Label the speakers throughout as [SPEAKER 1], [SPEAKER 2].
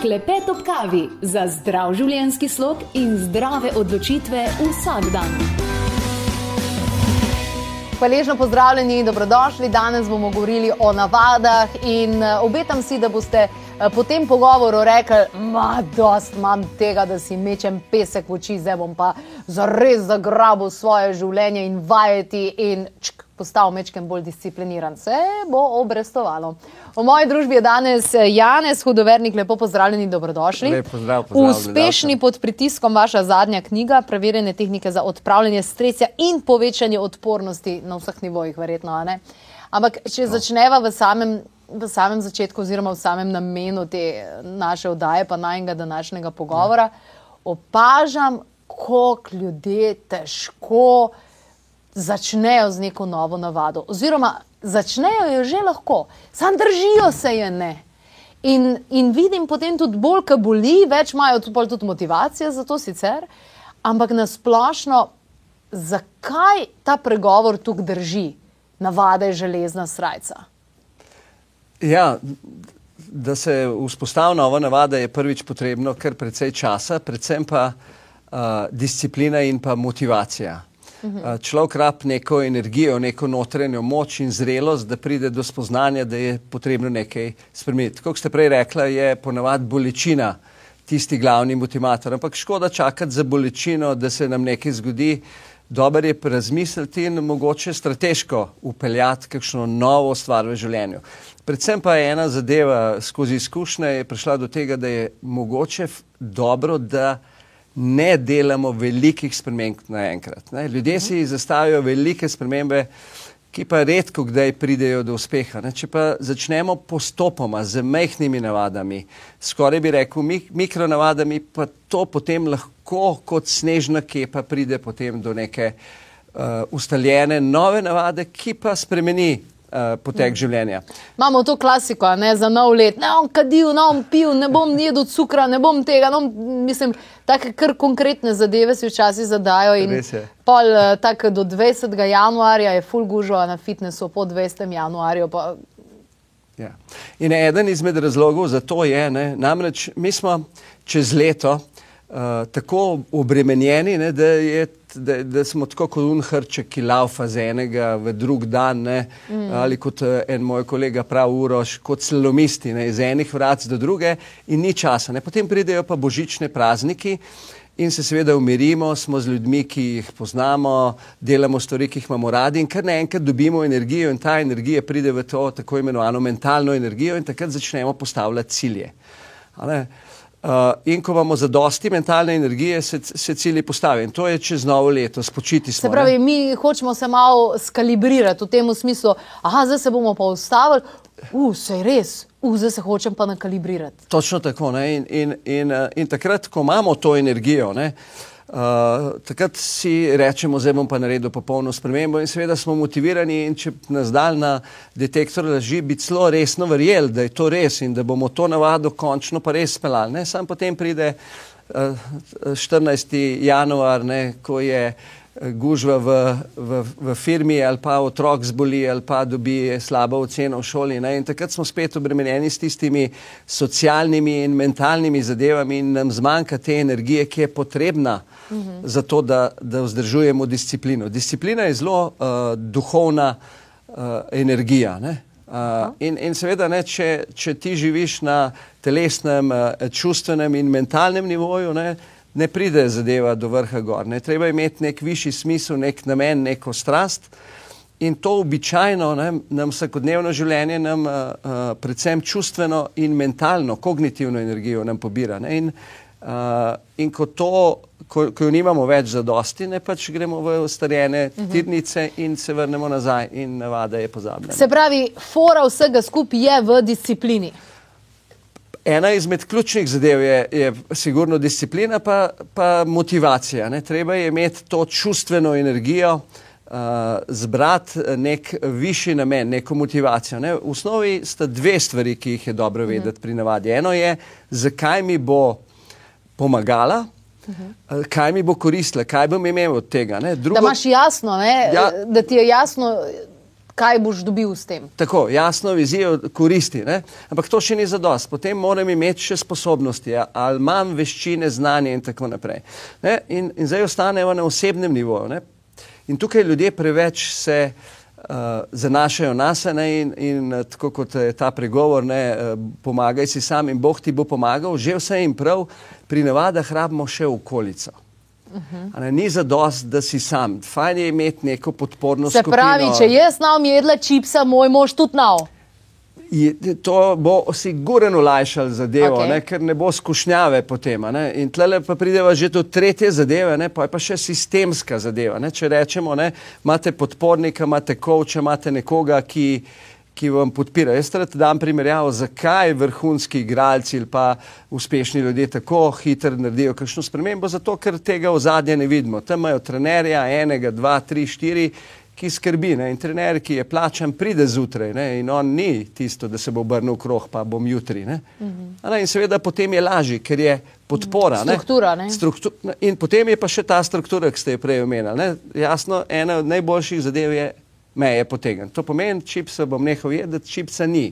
[SPEAKER 1] Klepet ob kavi za zdrav življenjski slog in zdrave odločitve vsak dan.
[SPEAKER 2] Hvaležno pozdravljeni in dobrodošli. Danes bomo govorili o navadah in eh, obetam si, da boste po tem pogovoru rekli, da dost imam tega, da si mečem pesek v oči, zdaj bom pa zares zagrabil svoje življenje in vajeti in čk, postal mečkem bolj discipliniran. Se bo obrestovalo. V moji družbi je danes eh, Janez Hudovernik, lepo pozdravljeni in dobrodošli.
[SPEAKER 3] Lep pozdrav, pozdravljeni,
[SPEAKER 2] Uspešni pod pritiskom vaša zadnja knjiga, preverjene tehnike za odpravljanje stresa in povečanje odpornosti na vseh nivojih, verjetno. Ampak, če
[SPEAKER 3] No.
[SPEAKER 2] začneva v samem, v samem začetku, oziroma v samem namenu te naše oddaje, pa najnega današnjega pogovora, opažam, koliko ljudje težko začnejo z neko novo navado. Oziroma, začnejo jo že lahko, sam držijo se je ne. In, in vidim potem tudi bolj, ki boli, več imajo tudi, tudi motivacije za to sicer, ampak nasplošno, zakaj ta pregovor tukaj drži? Navada je železna srajca.
[SPEAKER 3] Ja, da se vzpostavi nova navada, je prvič potrebno kar precej časa, predvsem pa uh, disciplina in pa motivacija. Uh, človek rab neko energijo, neko notranjo moč in zrelost, da pride do spoznanja, da je potrebno nekaj spremeniti. Kot ste prej rekla, je ponavadi bolečina tisti glavni motivator, ampak škoda čakati za bolečino, da se nam nekaj zgodi. Dober je razmisliti in mogoče strateško upeljati kakšno novo stvar v življenju. Predvsem pa je ena zadeva skozi izkušnje je prišla do tega, da je mogoče dobro, da ne delamo velikih sprememb naenkrat. ne. Ljudje si zastavijo velike spremembe, ki pa redko kdaj pridejo do uspeha. Ne. Če pa začnemo postopoma z majhnimi navadami, skoraj bi rekel mik mikronavadami, pa to potem lahko kot snežna kepa pride potem do neke uh, ustaljene nove navade, ki pa spremeni uh, potek življenja.
[SPEAKER 2] Imamo to klasiko, ne za nov let. Ne bom kadil, ne bom pil, ne bom jedel cukra, ne bom tega. No, mislim, take kar konkretne zadeve si včasih zadajo. Pol eh, tako do 20. januarja je full gužo na fitnessu, po 20. januarju pa
[SPEAKER 3] Ja. In eden izmed razlogov za to je, ne, namreč mi smo čez leto uh, tako obremenjeni, ne, da, je, da, da smo tako kot un hrček, ki laufa z enega v drug dan, ne, mm. ali kot uh, en moj kolega prav uroš, kot slalomisti, ne, iz enih vrat do druge in ni časa. Ne. Potem pridejo pa božične prazniki. In se seveda umirimo, smo z ljudmi, ki jih poznamo, delamo stvari, ki jih imamo radi, in kar naenkrat dobimo energijo, in ta energija pride v to tako imenovano mentalno energijo, in takrat začnemo postavljati cilje. Uh, in ko imamo zadosti mentalne energije, se, se cilji postavijo. In to je čez novo leto, spočiti smo.
[SPEAKER 2] Se pravi, mi hočemo se malo skalibrirati v tem smislu, aha, zdaj se bomo pa ustavili, uh, se je res, uh, zdaj se hočem pa nakalibrirati.
[SPEAKER 3] Točno tako. Ne? In, in, in, eh, in takrat, ko imamo to energijo, ne, uh, takrat si rečemo, zdaj bom pa naredil popolno spremembo in seveda smo motivirani in če nas dal na detektor laži, bi celo resno verjeli, da je to res in da bomo to navado končno pa res speljali. Ne? Sam potem pride uh, 14. januar, ne, ko je eh, gužva v, v, v firmi ali pa otrok zboli ali pa dobi slabo oceno v šoli. Ne? In takrat smo spet obremenjeni s tistimi socialnimi in mentalnimi zadevami in nam zmanjka te energije, ki je potrebna uh -huh. za to, da, da vzdržujemo disciplino. Disciplina je zelo uh, duhovna uh, energija. Ne? Uh, in, in seveda, ne, če, če ti živiš na telesnem, uh, čustvenem in mentalnem nivoju, ne, ne pride zadeva do vrha gor. Ne. Treba imeti nek višji smisel, nek namen, neko strast. In to običajno ne, nam vsakodnevno življenje, nam uh, uh, predvsem čustveno in mentalno, kognitivno energijo nam pobira. Ne. In, uh, in ko, to, ko, ko jo nimamo več za dosti, ne pač gremo v ustarjene uh -huh. tirnice in se vrnemo nazaj in navada je pozabljena.
[SPEAKER 2] Se pravi, fora vsega skupaj je v disciplini.
[SPEAKER 3] Ena izmed ključnih zadev je, je sigurno disciplina, pa, pa motivacija. Ne? Treba je imeti to čustveno energijo, uh, zbrati nek višji namen, neko motivacijo. Ne? V osnovi sta dve stvari, ki jih je dobro vedeti pri navadi. Eno je, zakaj mi bo pomagala, uh, kaj mi bo koristila, kaj bom imel od tega. Ne? Drugo,
[SPEAKER 2] Da imaš jasno, ne,
[SPEAKER 3] Ja.
[SPEAKER 2] da ti je jasno, kaj boš dobil s tem.
[SPEAKER 3] Tako, jasno vizijo koristi, ne? ampak to še ni zadost. Potem moram imeti še sposobnosti, ja? ali imam veščine, znanje in tako naprej. Ne? In, in zdaj ostanemo na osebnem nivoju. Ne? In tukaj ljudje preveč se uh, zanašajo na sebe in, in uh, tako kot je ta pregovor, ne, uh, pomagaj si sam in Bog ti bo pomagal, že vse jim prav, pri navadah rabimo še okolico. Uh -huh. ne, ni za dost, da si sam. Fajn je imeti neko podporno
[SPEAKER 2] Se
[SPEAKER 3] skupino.
[SPEAKER 2] pravi, če jaz znam jedla čipsa, moj mož tudi nav.
[SPEAKER 3] Je, to bo sigurno olajšalo zadevo,
[SPEAKER 2] Okej.
[SPEAKER 3] okay. ker ne bo skušnjave potem. Ne? In tle pa prideva že do tretje zadeve, ne? pa je pa še sistemska zadeva. Ne? Če rečemo, ne? imate podpornika, imate koča, imate nekoga, ki, ki vam podpira. Jaz rad dam primerjavo, zakaj vrhunski igralci ali pa uspešni ljudje tako hitro naredijo kakšno spremembo, zato ker tega v zadnje ne vidimo. Tam imajo trenerja, enega, dva, tri, štiri, ki skrbi. Ne? In trener, ki je plačan, pride zjutraj ne? in on ni tisto, da se bo obrnil v krog, pa bom jutri. Ne? A Ne? In seveda potem je lažje, ker je podpora.
[SPEAKER 2] Struktura, ne?
[SPEAKER 3] Struktu in potem je pa še ta struktura, ki ste jo prej omenili. ne. Jasno, ena od najboljših zadev je meje potegniti. To pomeni, čipsa bom nehal jedeti, čipsa ni.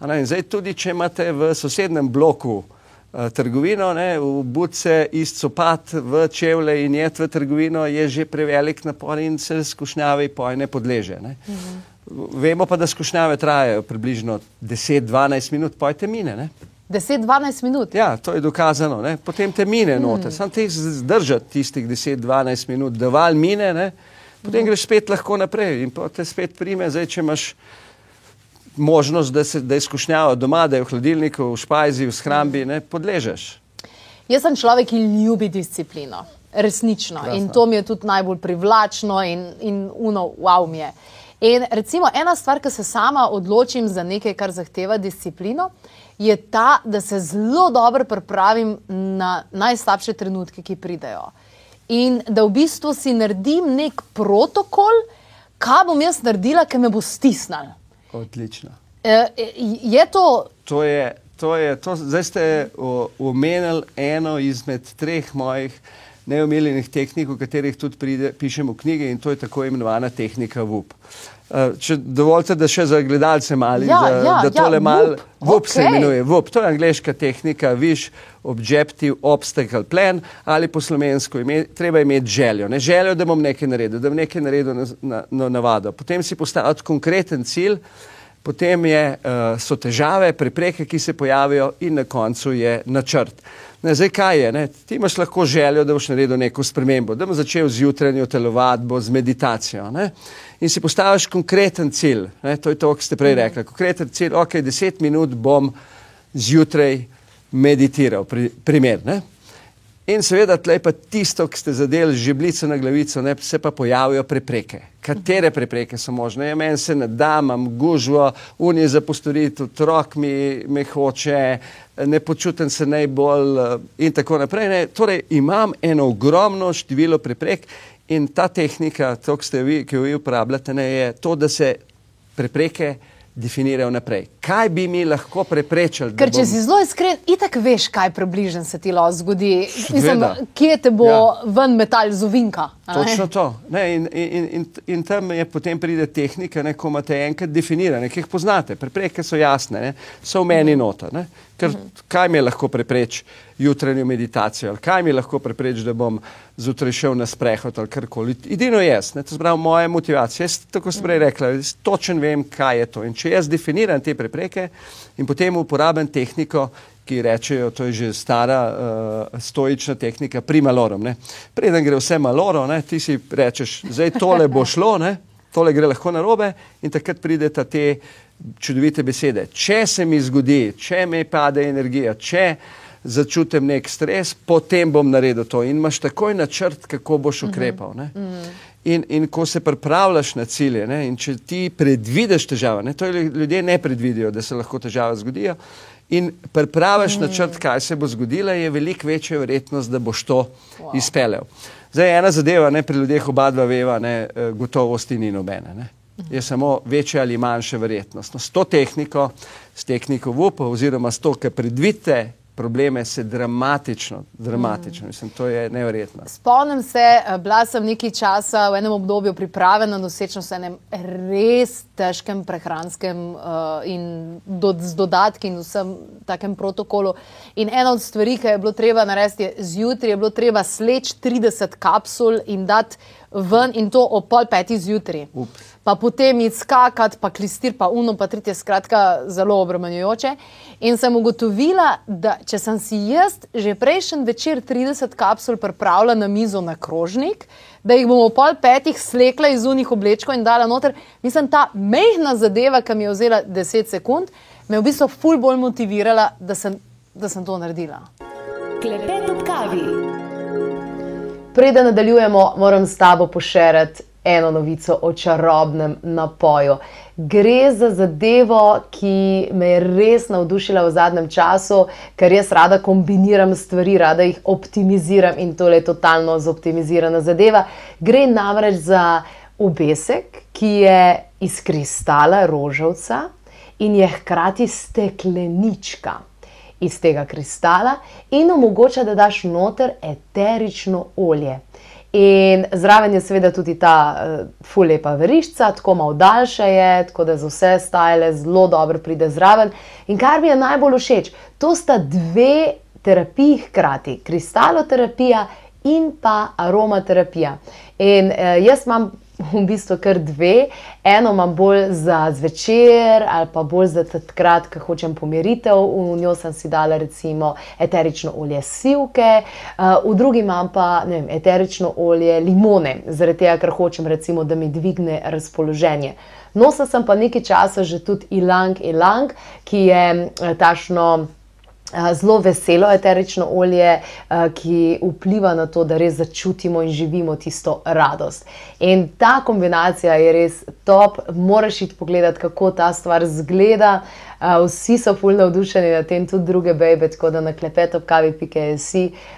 [SPEAKER 3] Ne? Zdaj tudi, če imate v sosednjem bloku uh, trgovino, ne, v buce iz copat v čevlje in jet v trgovino, je že prevelik napor in se skušnjavi poj ne podleže. Ne. Vemo pa, da skušnjave trajajo približno 10-12 minut, pojte mine. Ne.
[SPEAKER 2] 10-12 minut.
[SPEAKER 3] Ja, to je dokazano. Ne? Potem te mine noter, sam te zdržati tistih 10-12 minut, da val mine, ne? Potem greš spet lahko naprej in te spet prime, zdaj če imaš možnost, da, se, da je skušnjava doma, da je v hladilniku, v špajzi, v shrambi, ne podležeš.
[SPEAKER 2] Jaz sem človek, ki ljubi disciplino. Resnično. Krasno. In to mi je tudi najbolj privlačno in, in uno, wow mi je. In recimo ena stvar, ki se sama odločim za nekaj, kar zahteva disciplino, je ta, da se zelo dobro pripravim na najslabše trenutke, ki pridejo. In da v bistvu si naredim nek protokol, kaj bom jaz naredila, ki me bo stisnil.
[SPEAKER 3] Odlično.
[SPEAKER 2] E, e, je to
[SPEAKER 3] To je, to je, to, zdaj ste omenili eno izmed treh mojih neomiljenih tehnik, o katerih tudi pride, pišem v knjigi in to je tako imenovana tehnika VUP. Uh, če dovolite, da še za gledalce mali,
[SPEAKER 2] Ja,
[SPEAKER 3] da,
[SPEAKER 2] ja,
[SPEAKER 3] da tole
[SPEAKER 2] ja,
[SPEAKER 3] mal,
[SPEAKER 2] VUP,
[SPEAKER 3] VUP se
[SPEAKER 2] okej.
[SPEAKER 3] imenuje VUP, to je angliška tehnika, viš objective obstacle plan ali po slovensko, ime, treba imeti željo, ne željo, da bom nekaj naredil, da bom nekaj naredil na, na, na navado. Potem si postaviti konkreten cilj, potem je, uh, so težave, prepreke, ki se pojavijo in na koncu je načrt. Ne, zdaj kaj je? Ne? Ti imaš lahko željo, da boš naredil neko spremembo, da boš začel z jutranjo telovadbo, z meditacijo. Ne? In si postaviš konkreten cilj. Ne? To je to, kar ste prej rekli. Konkreten cilj, ok, deset minut bom zjutraj meditiral, pri, primer. Ne? In seveda, tleh pa tisto, ki ste zadeli žebljico na glavico, ne, se pa pojavijo prepreke. Katere prepreke so možne? Ja, meni se ne da, imam gužvo, unije za postoriti, otrok mi me hoče, ne počutim se najbolj eh, in tako naprej. Ne. Torej, imam eno ogromno število preprek in ta tehnika, to, vi, ki jo vi uporabljate, ne, je to, da se prepreke definirajo naprej. Kaj bi mi lahko preprečili?
[SPEAKER 2] Ker če
[SPEAKER 3] bom-
[SPEAKER 2] si zelo iskren, itak veš, kaj približno se ti lahko zgodi. Mislim, kje te bo Ja. ven metal z ovinka. a ne?
[SPEAKER 3] Točno to. Ne, in, in, in, in tam je potem pride tehnika, ne, ko imate enkrat definirane, ki jih poznate. Prepreke so jasne, ne, so v meni nota. Ne. Ker kaj mi lahko prepreči jutranjo meditacijo, ali kaj mi lahko prepreči, da bom zjutraj šel na sprehod ali karkoli. Edino jaz, ne, to je moja motivacija. Jaz, tako sem prej rekla, jaz točen vem, kaj je to. In če jaz definiram te prepreke in potem uporabim tehniko, ki rečejo, to je že stara uh, stoična tehnika, primalorom. Ne. Preden gre vse maloro, ne, ti si rečeš, zdaj tole bo šlo, ne, tole gre lahko narobe in takrat prideta te čudovite besede. Če se mi zgodi, če mi pade energija, če začutim nek stres, potem bom naredil to in imaš takoj načrt, kako boš ukrepal. Ne. In, in ko se pripravljaš na cilje, ne, in če ti predvidiš težave, ne, to je ljudje ne predvidijo, da se lahko težave zgodijo, in pripraviš mm. načrt, kaj se bo zgodilo, je veliko večja verjetnost, da boš to wow. izpeljal. Zdaj, ena zadeva, ne, pri ljudeh oba dva veva, ne, eh, gotovosti ni nobene. Ne. Je samo večja ali manjša verjetnost. No, s to tehniko, s tehniko VUP, oziroma s to, kar predvidite, probleme se dramatično, dramatično, mislim, to je neverjetno.
[SPEAKER 2] Spomnim se, eh, bila sem nekaj časa v enem obdobju priprave na nosečnost, enem res težkem prehranskem uh, in do, z dodatki in vsem takem protokolu. In ena od stvari, ki je bilo treba narediti, je zjutraj je bilo treba sleč 30 kapsul in dati ven in to ob pol petih zjutraj. Pa potem iti skakati, pa klistir, pa uno, pa tretje, skratka, zelo obremenjujoče. In sem ugotovila, da če sem si jaz že prejšnji večer 30 kapsul pripravila na mizo na krožnik, da jih bomo pol petih slekla iz unih oblečkov in dala noter, mislim, ta mehna zadeva, ki mi je vzela 10 sekund, me je v bistvu ful bolj motivirala, da sem, da sem to naredila.
[SPEAKER 1] Klepet ob kavi.
[SPEAKER 4] Preden nadaljujemo, moram s tabo pošerati eno novico o čarobnem napoju. Gre za zadevo, ki me je res navdušila v zadnjem času, ker jaz rada kombiniram stvari, rada jih optimiziram in to je totalno zoptimizirana zadeva. Gre namreč za obesek, ki je iz kristala rožavca in je hkrati steklenička iz tega kristala in omogoča, da daš noter eterično olje. In zraven je seveda tudi ta uh, fulepa verišča, tako malo daljša je, tako da za vse stale zelo dobro pride zraven. In kar mi je najbolj všeč, to sta dve terapiji hkrati, kristaloterapija in pa aromaterapija. In uh, jaz imam v bistvu kar dve. Eno imam bolj za zvečer ali pa bolj za takrat, ko hočem pomiritev. V njo sem si dala recimo eterično olje sivke, v drugi imam pa vem, eterično olje limone, zaradi tega, ker hočem recimo, da mi dvigne razpoloženje. Nosila sem pa nekaj časa že tudi ilang ilang, ki je tašno zelo veselo eterično olje, ki vpliva na to, da res začutimo in živimo tisto radost. In ta kombinacija je res top, moraš iti pogledati, kako ta stvar zgleda. Vsi so fulno navdušeni na tem, tudi druge bebe, tako da na klepetopkavi.js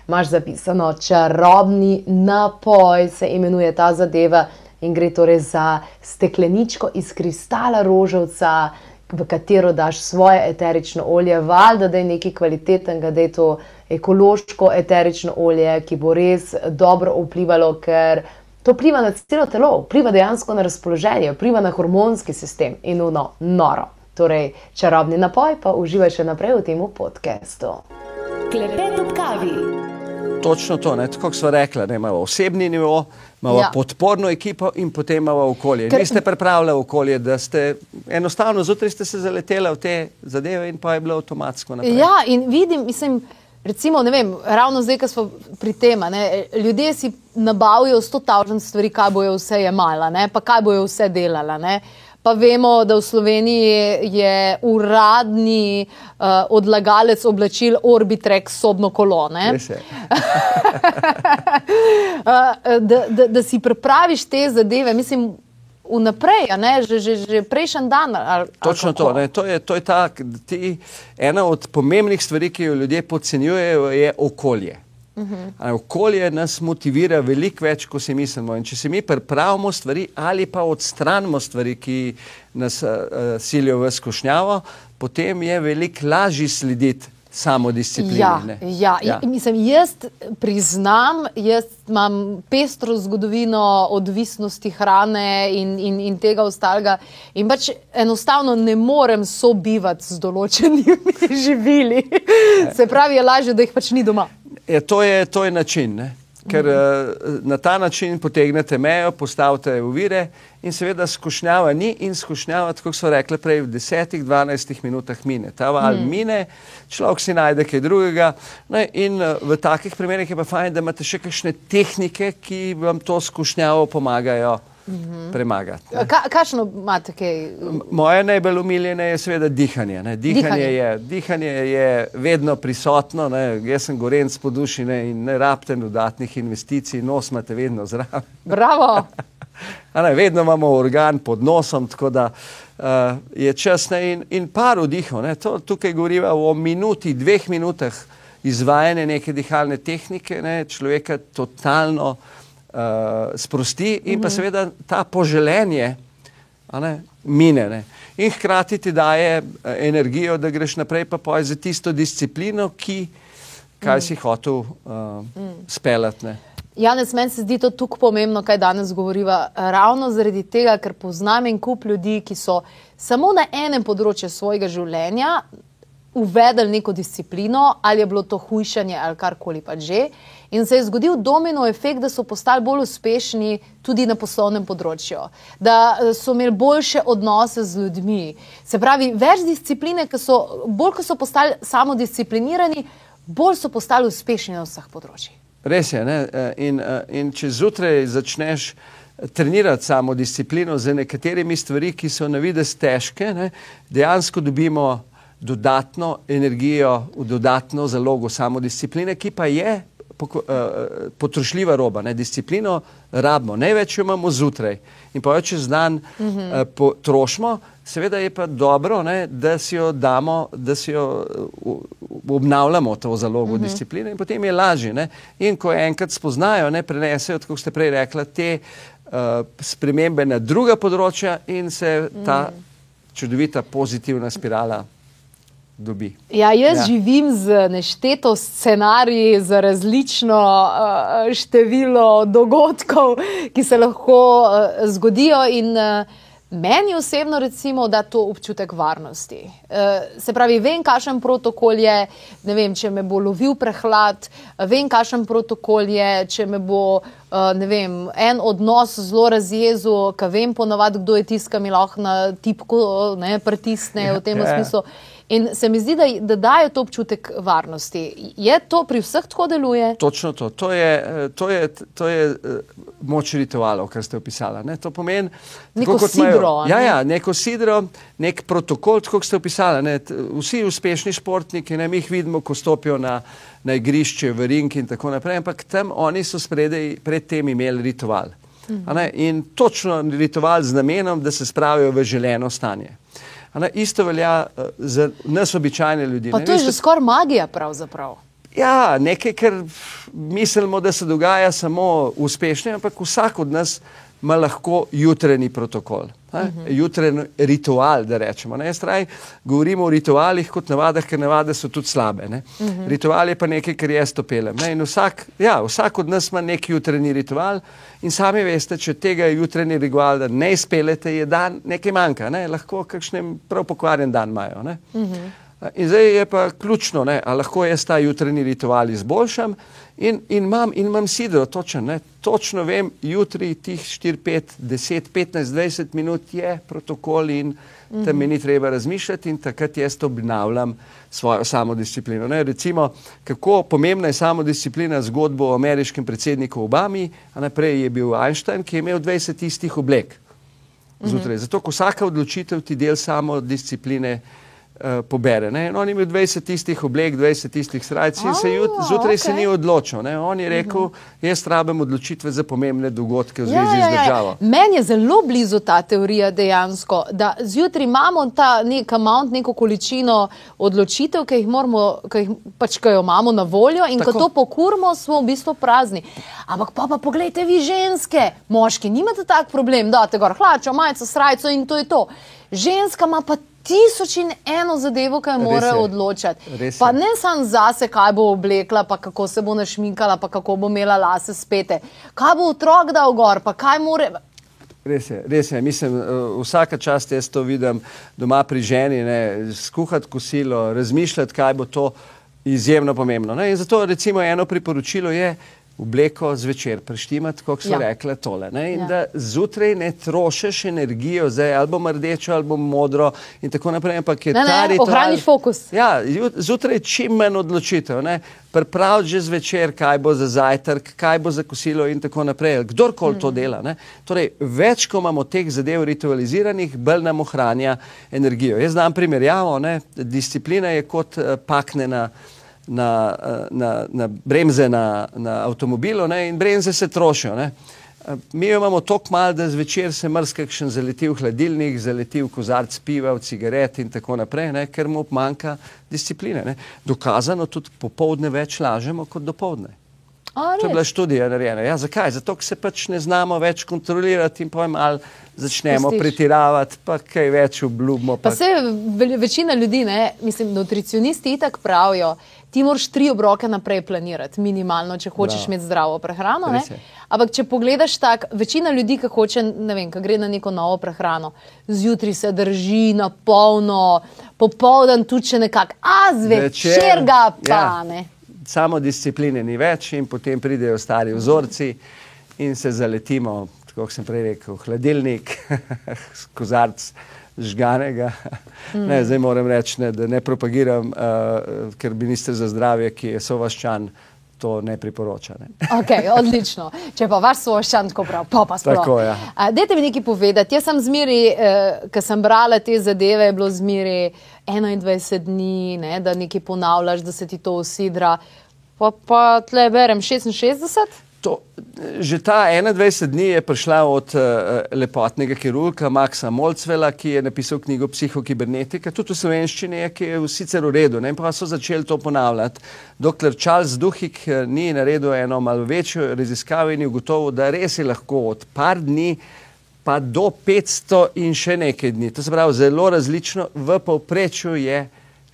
[SPEAKER 4] imaš zapisano čarobni napoj, se imenuje ta zadeva in gre torej za stekleničko iz kristala rožavca, v katero daš svoje eterično olje, valjda, da je nekaj kvalitetnega, da je to ekološko eterično olje, ki bo res dobro vplivalo, ker to vpliva na celo telo, vpliva dejansko na razpoloženje, vpliva na hormonski sistem in no, noro. Torej, čarobni napoj pa uživaj še naprej v tem podkastu.
[SPEAKER 1] Klepet ob kavi.
[SPEAKER 3] Točno to, ne? tako smo rekli, da imamo osebni nivo, imamo ja. podporno ekipo in potem imamo okolje. Ker... Vi ste pripravljali okolje, da ste enostavno zjutraj ste se zaleteli v te zadeve in pa je bilo avtomatsko naprej.
[SPEAKER 2] Ja, in vidim, mislim. Recimo, vem, ravno zdaj, ko smo pri tem, ljudje si nabavijo sto tavžen stvari, kaj bojo vse jemala, ne, pa kaj bojo vse delala. Ne. Pa vemo, da v Sloveniji je uradni uh, odlagalec oblačil Orbitrex sobno kolone. uh, da, da, da si pripraviš te zadeve, mislim. Vnaprej, že, že, že prejšnji dan. Ali,
[SPEAKER 3] Točno ali to, to je, to je ta, ti, ena od pomembnih stvari, ki jo ljudje podcenjujejo, je okolje. Uh -huh. Okolje nas motivira veliko več, kot si mislimo. In če se mi pripravimo stvari ali pa odstranimo stvari, ki nas uh, silijo v skušnjavo, potem je veliko lažje slediti samo disciplini.
[SPEAKER 2] Ja, ja. ja. Mislim, jaz priznam, jaz imam pestro zgodovino odvisnosti hrane in, in, in tega ostalega. In pač enostavno ne morem sobivati z določenimi živili. Se pravi, je lažje, da jih pač ni doma.
[SPEAKER 3] Je, to, je, to je način, ne? ker mm -hmm. na ta način potegnete mejo, postavite uvire in seveda skušnjava ni in skušnjava, kot so rekli prej, v 10-12 minutah mine. Ta val mm. mine, človek si najde kaj drugega. No, in eh, v takih primerih je pa fajn, da imate še kakšne tehnike, ki vam to skušnjavo pomagajo -hmm. premagati.
[SPEAKER 2] Ka, kakšno imate kaj?
[SPEAKER 3] Moje najbolj umiljene je seveda dihanje. Dihanje, dihanje. Je, dihanje je vedno prisotno, ne? jaz sem gorenc po duši ne? in ne rabite dodatnih investicij, nos imate vedno zraven.
[SPEAKER 2] Bravo!
[SPEAKER 3] ne, vedno imamo organ pod nosom, tako da uh, je čas ne? in, in par vdihov. Tukaj govorimo o minuti, dveh minutah izvajanja neke dihalne tehnike, ne? človeka totalno uh, sprosti in pa mhm. seveda ta poželenje ne, mine. Ne. in hkrati ti daje uh, energijo, da greš naprej, pa poj za tisto disciplino, ki kaj mm. si hotel uh, mm. speljati.
[SPEAKER 2] Janes, meni se zdi to tako pomembno, kaj danes govoriva. Ravno zaradi tega, ker poznam en kup ljudi, ki so samo na enem področju svojega življenja uvedli neko disciplino, ali je bilo to hujšanje ali karkoli pa že. In se je zgodil domino efekt, da so postali bolj uspešni tudi na poslovnem področju, da eh, so imeli boljše odnose z ljudmi. Se pravi, več discipline, ki so bolj, ko so postali samodisciplinirani, bolj so postali uspešni na vseh področjih.
[SPEAKER 3] Res je. Eh, in, eh, in če zjutraj začneš trenirati samo disciplino z nekaterimi stvarmi, ki so na vides težke, ne? dejansko dobimo dodatno energijo, dodatno zalogo samodiscipline, ki pa je eh, potrošljiva roba. Ne? Disciplino rabimo, največ jo imamo zjutraj in pa čez dan uh mhm. -huh. potrošimo. Seveda je pa dobro, ne, da si jo damo, da si jo obnavljamo, to zalogo uh mhm. -huh. discipline in potem je lažje. Ne. In ko enkrat spoznajo, ne prenesejo, kot ste prej rekli, te uh, spremembe na druga področja in se ta uh mhm. -huh. čudovita pozitivna spirala dobi.
[SPEAKER 2] Ja, jaz ja. živim z nešteto scenariji, za različno uh, število dogodkov, ki se lahko uh, zgodijo. In, uh, Meni osebno recimo da to občutek varnosti. Se pravi, vem, kakšen protokol je, ne vem, če me bo lovil prehlad, vem, kakšen protokol je, če me bo, ne vem, en odnos zelo razjezu, ka vem ponovadi, kdo je tiskal mi lahko na tipko, ne, pritisne v tem ja, smislu. Ja. In se mi zdi, da, da daje to občutek varnosti. Je to pri vseh tako deluje?
[SPEAKER 3] Točno to. To je, to je, to je eh, moč ritualov, kar ste opisali. Ne? To pomeni
[SPEAKER 2] neko sidro.
[SPEAKER 3] Imajo, ja, ja, neko sidro, nek protokol, kot ste opisali. Ne? Vsi uspešni športniki, ne? mi jih vidimo, ko stopijo na, na igrišče, v ring in tako naprej, ampak tam oni so spredej, pred tem imeli ritual. Mhm. In točno ritual z namenom, da se spravijo v želeno stanje. Ne, isto velja uh, za nas, običajne ljudi.
[SPEAKER 2] Pa
[SPEAKER 3] ne,
[SPEAKER 2] to je že skoraj magija, pravzaprav.
[SPEAKER 3] Ja, nekaj, kar mislimo, da se dogaja samo uspešno, ampak vsak od nas ima lahko jutranji protokol, uh mhm. -huh. jutranji ritual, da rečemo. Ne, straj, govorimo o ritualih kot navadah, ker navade so tudi slabe. Uh mhm. -huh. Ritual je pa nekaj, kar jaz to pelem. Ne, vsak, ja, vsak od nas ima neki jutranji ritual in sami veste, če tega jutranji ritual ne izpelete, je dan nekaj manjka, ne, lahko kakšnem prav pokvarjen dan imajo. Uh mhm. -huh. In zdaj je pa ključno, ali lahko jaz ta jutranji ritual izboljšam. In, in, imam, in imam sidro, točen, ne, točno vem, jutri tih 4, 5, 10, 15, 20 minut je protokol in tam mm -hmm. mi ni treba razmišljati in takrat jaz obnavljam svojo samodisciplino. Ne, recimo, kako pomembna je samodisciplina zgodbo o ameriškem predsedniku Obami, a naprej je bil Einstein, ki je imel 20 istih oblek zjutraj. Mm -hmm. Zato, ko vsaka odločitev ti del samodiscipline, uh, pobere. Ne? On je imel 20 tistih oblek, 20 tistih srajc in se zjutraj okay. se ni odločil. Ne? On je rekel, uh -huh. jaz rabim odločitve za pomembne dogodke v zvezi ja, ja, ja. z državo.
[SPEAKER 2] Meni je zelo blizu ta teorija dejansko, da zjutraj imamo ta nek amount, neko količino odločitev, ki jih, moramo, ki jih pač, ki jo imamo na voljo in Tako. ko to pokurimo, smo v bistvu prazni. Ampak pa, pa pogledajte vi ženske, moški, nimate tak problem, da te gor hlačo, majico, srajco in to je to. Ženska ima pa tisoč in eno zadevo, ki jo mora odločiti. Pa ne samo zase, kaj bo oblekla, pa kako se bo našminkala, pa kako bo imela lase spete. Kaj bo otrok dal gor, pa kaj more.
[SPEAKER 3] Res je, res je. Mislim, eh, vsaka čast jaz to vidim doma pri ženi, ne, skuhati kosilo, razmišljati, kaj bo to izjemno pomembno. Ne. In zato recimo eno priporočilo je, obleko zvečer preštimati, kot so ja. rekle tole. Ne? In ja. da zjutraj ne trošiš energijo, zdaj ali bom rdečo ali bom modro in tako naprej, ampak je ta ritual.
[SPEAKER 2] Ohraniš fokus.
[SPEAKER 3] Ja, zjutraj čim manj odločitev. Pripravi že zvečer, kaj bo za zajtrk, kaj bo za kosilo in tako naprej. Kdorkoli mm. to dela. Torej, več, ko imamo teh zadev ritualiziranih, bolj nam ohranja energijo. Jaz znam primerjavo, ne? disciplina je kot uh, paknjena na, na, na bremze na, na avtomobilu ne, in bremze se trošijo. Ne. Mi jo imamo tako malo, da zvečer se mrzkakšen zaleti v hladilnik, zaleti v kozarc piva, v cigaret in tako naprej, ne, ker mu manjka discipline. Ne. Dokazano tudi popovdne več lažemo kot dopovdne.
[SPEAKER 2] A,
[SPEAKER 3] to je bila študija narejena. Ja, zakaj? Zato, ker se pač ne znamo več kontrolirati in pojem ali začnemo
[SPEAKER 2] Pustiš.
[SPEAKER 3] pretiravati, pa kaj več obljubimo.
[SPEAKER 2] Pa se večina ljudi, ne, mislim, nutricionisti itak pravijo, ti moraš tri obroke naprej planirati, minimalno, če hočeš
[SPEAKER 3] Bravo.
[SPEAKER 2] imeti zdravo prehrano. Ampak če pogledaš tako, večina ljudi, ki hoče, ne vem, ki gre na neko novo prehrano, zjutraj se drži na polno, popoldan tudi če nekako, a zvečer ga pa
[SPEAKER 3] ja,
[SPEAKER 2] ne.
[SPEAKER 3] Samo discipline ni več in potem pridejo stari vzorci in se zaletimo, kot sem prej rekel, v hladilnik, kozarc žganega. Mm. Ne, zdaj moram reči, ne, da ne propagiram, uh, ker minister za zdravje, ki je sovaščan, to ne priporoča. Ne.
[SPEAKER 2] Okay, odlično. Če pa vaš soščan tako prav, pa pa sploh.
[SPEAKER 3] Tako, ja.
[SPEAKER 2] A, Dajte mi nekaj povedati. Jaz sem zmeri, eh, ko sem brala te zadeve, je bilo zmeri 21 dni, ne, da nekaj ponavljaš, da se ti to usidra. Pa, pa tle berem 66.
[SPEAKER 3] To, že ta 21 dni je prišla od uh, lepotnega kirurga Maxa Molcvela, ki je napisal knjigo Psihokibernetika, tudi v slovenščini je, ki je sicer v redu. Ne, in pa so začeli to ponavljati. Dokler Charles Duhik eh, ni naredil eno malo večjo raziskavo in je ugotovil, da res je lahko od par dni pa do 500 in še nekaj dni. To se pravi zelo različno, v povprečju je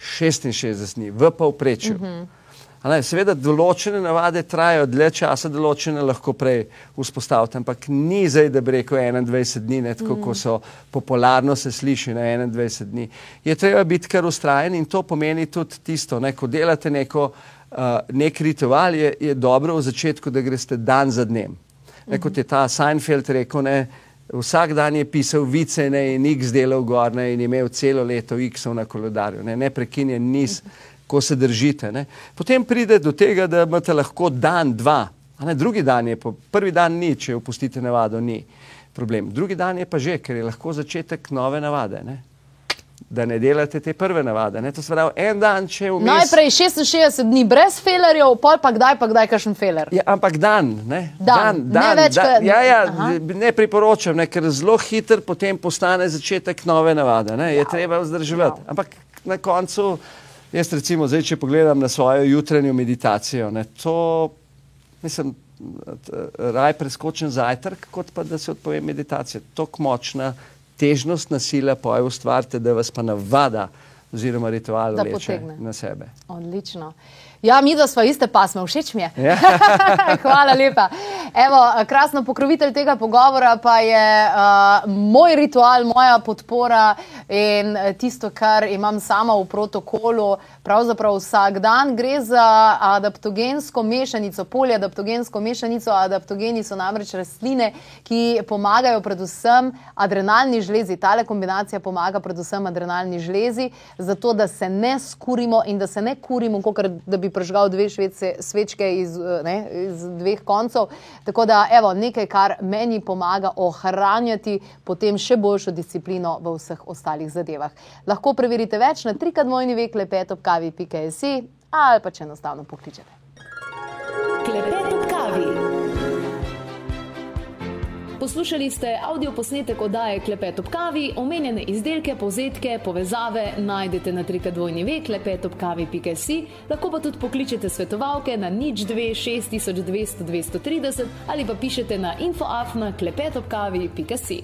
[SPEAKER 3] 66 dni, v povprečju. Uh -huh. Ne, seveda, določene navade trajajo dlje časa, določene lahko prej vzpostavite, ampak ni zdaj, da bi rekel 21 dni, ne, tako mm. kot so popularno se sliši na 21 dni. Je treba biti kar ustrajen in to pomeni tudi tisto, ne, ko delate neko, uh, nek ritual, je, je dobro v začetku, da greste dan za dnem. Ne, kot je ta Seinfeld rekel, ne, vsak dan je pisal vice ne, in x delal gor ne, in imel celo leto x-ov na koledarju, ne, neprekinjen niz. Ko se držite. Ne. Potem pride do tega, da imate lahko dan, dva, a ne drugi dan je, prvi dan ni, če opustite navado, ni problem. Drugi dan je pa že, ker je lahko začetek nove navade. Ne. Da ne delate te prve navade. Ne. To se pravi, en dan, če vmes...
[SPEAKER 2] Najprej 66 dni brez felerjev, pol pa kdaj, pa kdaj kakšen feler.
[SPEAKER 3] Ja, ampak dan, ne,
[SPEAKER 2] Dan, ne več
[SPEAKER 3] dan,
[SPEAKER 2] kot-
[SPEAKER 3] ja, ja,
[SPEAKER 2] Aha.
[SPEAKER 3] ne priporočam, ne, ker zelo hiter potem postane začetek nove navade. Ne, je treba vzdrževati. Ampak na koncu, jaz recimo zdaj, če pogledam na svojo jutranjo meditacijo, ne, to mislim, raj preskočen zajtrk, kot pa da se odpovem meditacije. Tok močna težnostna sila poje ustvarite, da vas pa navada oziroma ritual
[SPEAKER 2] Da
[SPEAKER 3] vleče
[SPEAKER 2] potegne.
[SPEAKER 3] na sebe.
[SPEAKER 2] Odlično. Ja, mi da smo iste pasme, všeč mi je.
[SPEAKER 3] Ja.
[SPEAKER 2] Hvala lepa. Evo, krasno pokrovitelj tega pogovora pa je uh, moj ritual, moja podpora in eh, tisto, kar imam sama v protokolu. Pravzaprav vsak dan gre za adaptogensko mešanico, poliadaptogensko mešanico. Adaptogeni so namreč rastline, ki pomagajo predvsem adrenalni žlezi. Tale kombinacija pomaga predvsem adrenalni žlezi, zato da se ne skurimo in da se ne kurimo, kot da bi prežgal dve švece, svečke iz, eh, ne, iz dveh koncev. Tako da, evo, nekaj, kar meni pomaga ohranjati potem še boljšo disciplino v vseh ostalih zadevah. Lahko preverite več na trikadvojni vek lepetopkavi.si ali pa če enostavno pokličete.
[SPEAKER 1] Poslušali ste avdio posnetek oddaje Klepet ob kavi, omenjene izdelke, povzetke, povezave najdete na trikadvojni klepetobkavi.si, lahko pa tudi pokličete svetovalke na nič 2 6200 230 ali pa pišete na infoafna klepetobkavi.si.